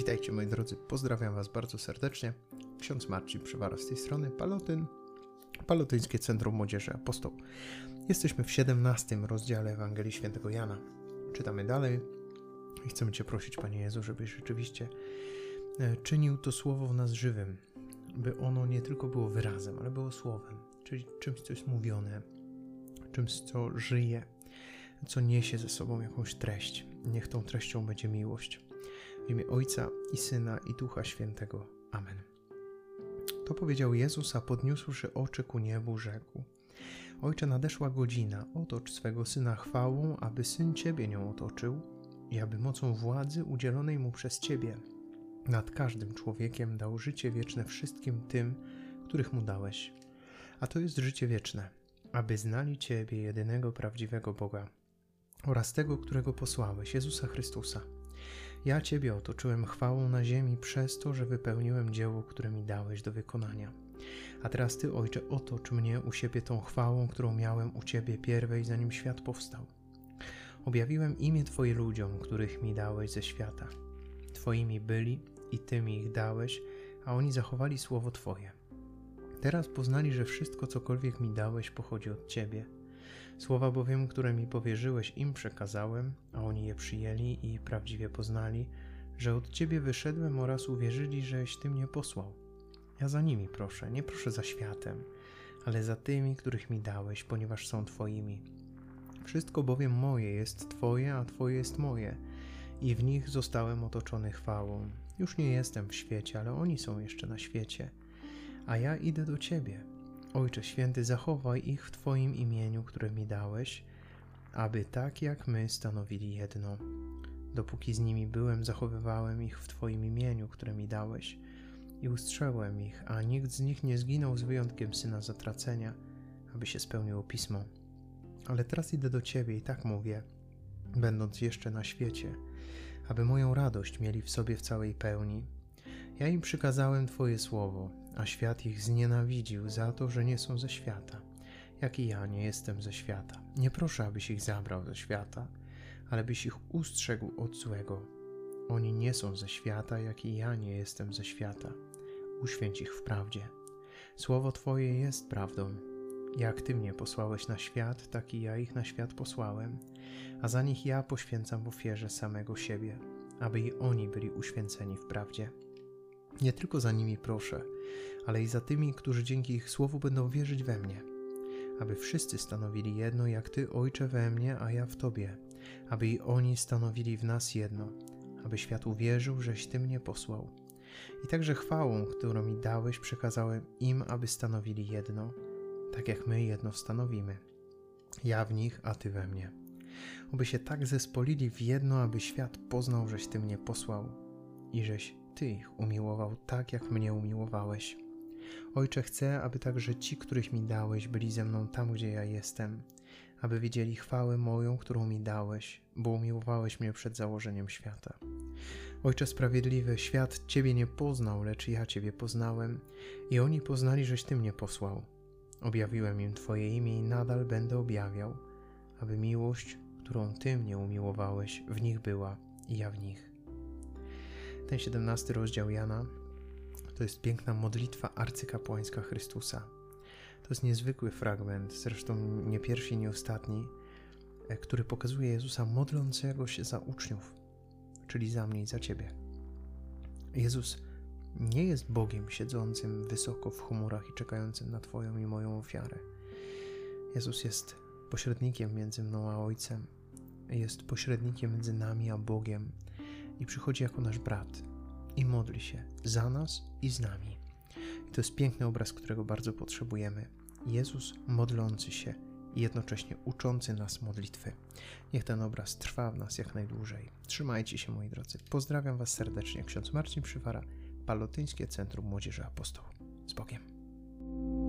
Witajcie moi drodzy, pozdrawiam Was bardzo serdecznie. Ksiądz Marcin Przywara z tej strony, Palotyn, Palotyńskie Centrum Młodzieży Apostoł. Jesteśmy w 17 rozdziale Ewangelii Świętego Jana. Czytamy dalej i chcemy Cię prosić, Panie Jezu, żebyś rzeczywiście e, czynił to słowo w nas żywym, by ono nie tylko było wyrazem, ale było słowem, czyli czymś, co jest mówione, czymś, co żyje, co niesie ze sobą jakąś treść. Niech tą treścią będzie miłość. Imię Ojca i Syna i Ducha Świętego. Amen. To powiedział Jezus, a podniósłszy oczy ku niebu, rzekł: Ojcze, nadeszła godzina, otocz swego syna chwałą, aby syn ciebie nią otoczył i aby mocą władzy udzielonej mu przez ciebie nad każdym człowiekiem dał życie wieczne wszystkim tym, których mu dałeś. A to jest życie wieczne, aby znali Ciebie, jedynego prawdziwego Boga oraz tego, którego posłałeś, Jezusa Chrystusa. Ja Ciebie otoczyłem chwałą na ziemi przez to, że wypełniłem dzieło, które mi dałeś do wykonania. A teraz Ty, Ojcze, otocz mnie u siebie tą chwałą, którą miałem u Ciebie pierwej, zanim świat powstał. Objawiłem imię Twoje ludziom, których mi dałeś ze świata. Twoimi byli i Ty mi ich dałeś, a oni zachowali słowo Twoje. Teraz poznali, że wszystko, cokolwiek mi dałeś, pochodzi od Ciebie. Słowa bowiem, które mi powierzyłeś, im przekazałem, a oni je przyjęli i prawdziwie poznali, że od Ciebie wyszedłem oraz uwierzyli, żeś Ty mnie posłał. Ja za nimi proszę, nie proszę za światem, ale za tymi, których mi dałeś, ponieważ są Twoimi. Wszystko bowiem moje jest Twoje, a Twoje jest moje, i w nich zostałem otoczony chwałą. Już nie jestem w świecie, ale oni są jeszcze na świecie, a ja idę do Ciebie. Ojcze Święty, zachowaj ich w Twoim imieniu, które mi dałeś, aby tak jak my stanowili jedno. Dopóki z nimi byłem, zachowywałem ich w Twoim imieniu, które mi dałeś i ustrzegłem ich, a nikt z nich nie zginął z wyjątkiem syna zatracenia, aby się spełniło pismo. Ale teraz idę do Ciebie i tak mówię, będąc jeszcze na świecie, aby moją radość mieli w sobie w całej pełni. Ja im przykazałem Twoje słowo, a świat ich znienawidził za to, że nie są ze świata, jak i ja nie jestem ze świata. Nie proszę, abyś ich zabrał ze świata, ale byś ich ustrzegł od złego. Oni nie są ze świata, jak i ja nie jestem ze świata. Uświęć ich w prawdzie. Słowo Twoje jest prawdą. Jak Ty mnie posłałeś na świat, tak i ja ich na świat posłałem, a za nich ja poświęcam w ofierze samego siebie, aby i oni byli uświęceni w prawdzie. Nie tylko za nimi proszę, ale i za tymi, którzy dzięki ich słowu będą wierzyć we mnie, aby wszyscy stanowili jedno, jak Ty, Ojcze, we mnie, a ja w Tobie, aby i oni stanowili w nas jedno, aby świat uwierzył, żeś Ty mnie posłał. I także chwałą, którą mi dałeś, przekazałem im, aby stanowili jedno, tak jak my jedno stanowimy. Ja w nich, a Ty we mnie. Oby się tak zespolili w jedno, aby świat poznał, żeś Ty mnie posłał i żeś Ty ich umiłował tak, jak mnie umiłowałeś. Ojcze, chcę, aby także ci, których mi dałeś, byli ze mną tam, gdzie ja jestem, aby widzieli chwałę moją, którą mi dałeś, bo umiłowałeś mnie przed założeniem świata. Ojcze sprawiedliwy, świat Ciebie nie poznał, lecz ja Ciebie poznałem i oni poznali, żeś Ty mnie posłał. Objawiłem im Twoje imię i nadal będę objawiał, aby miłość, którą Ty mnie umiłowałeś, w nich była i ja w nich. Ten 17 rozdział Jana to jest piękna modlitwa arcykapłańska Chrystusa. To jest niezwykły fragment, zresztą nie pierwszy, nie ostatni, e, który pokazuje Jezusa modlącego się za uczniów, czyli za mnie i za Ciebie. Jezus nie jest Bogiem siedzącym wysoko w chmurach i czekającym na Twoją i moją ofiarę. Jezus jest pośrednikiem między mną a Ojcem, jest pośrednikiem między nami a Bogiem i przychodzi jako nasz brat i modli się za nas i z nami. I to jest piękny obraz, którego bardzo potrzebujemy. Jezus modlący się i jednocześnie uczący nas modlitwy. Niech ten obraz trwa w nas jak najdłużej. Trzymajcie się, moi drodzy. Pozdrawiam Was serdecznie. Ksiądz Marcin Przywara, Palotyńskie Centrum Młodzieży Apostoł. Z Bogiem.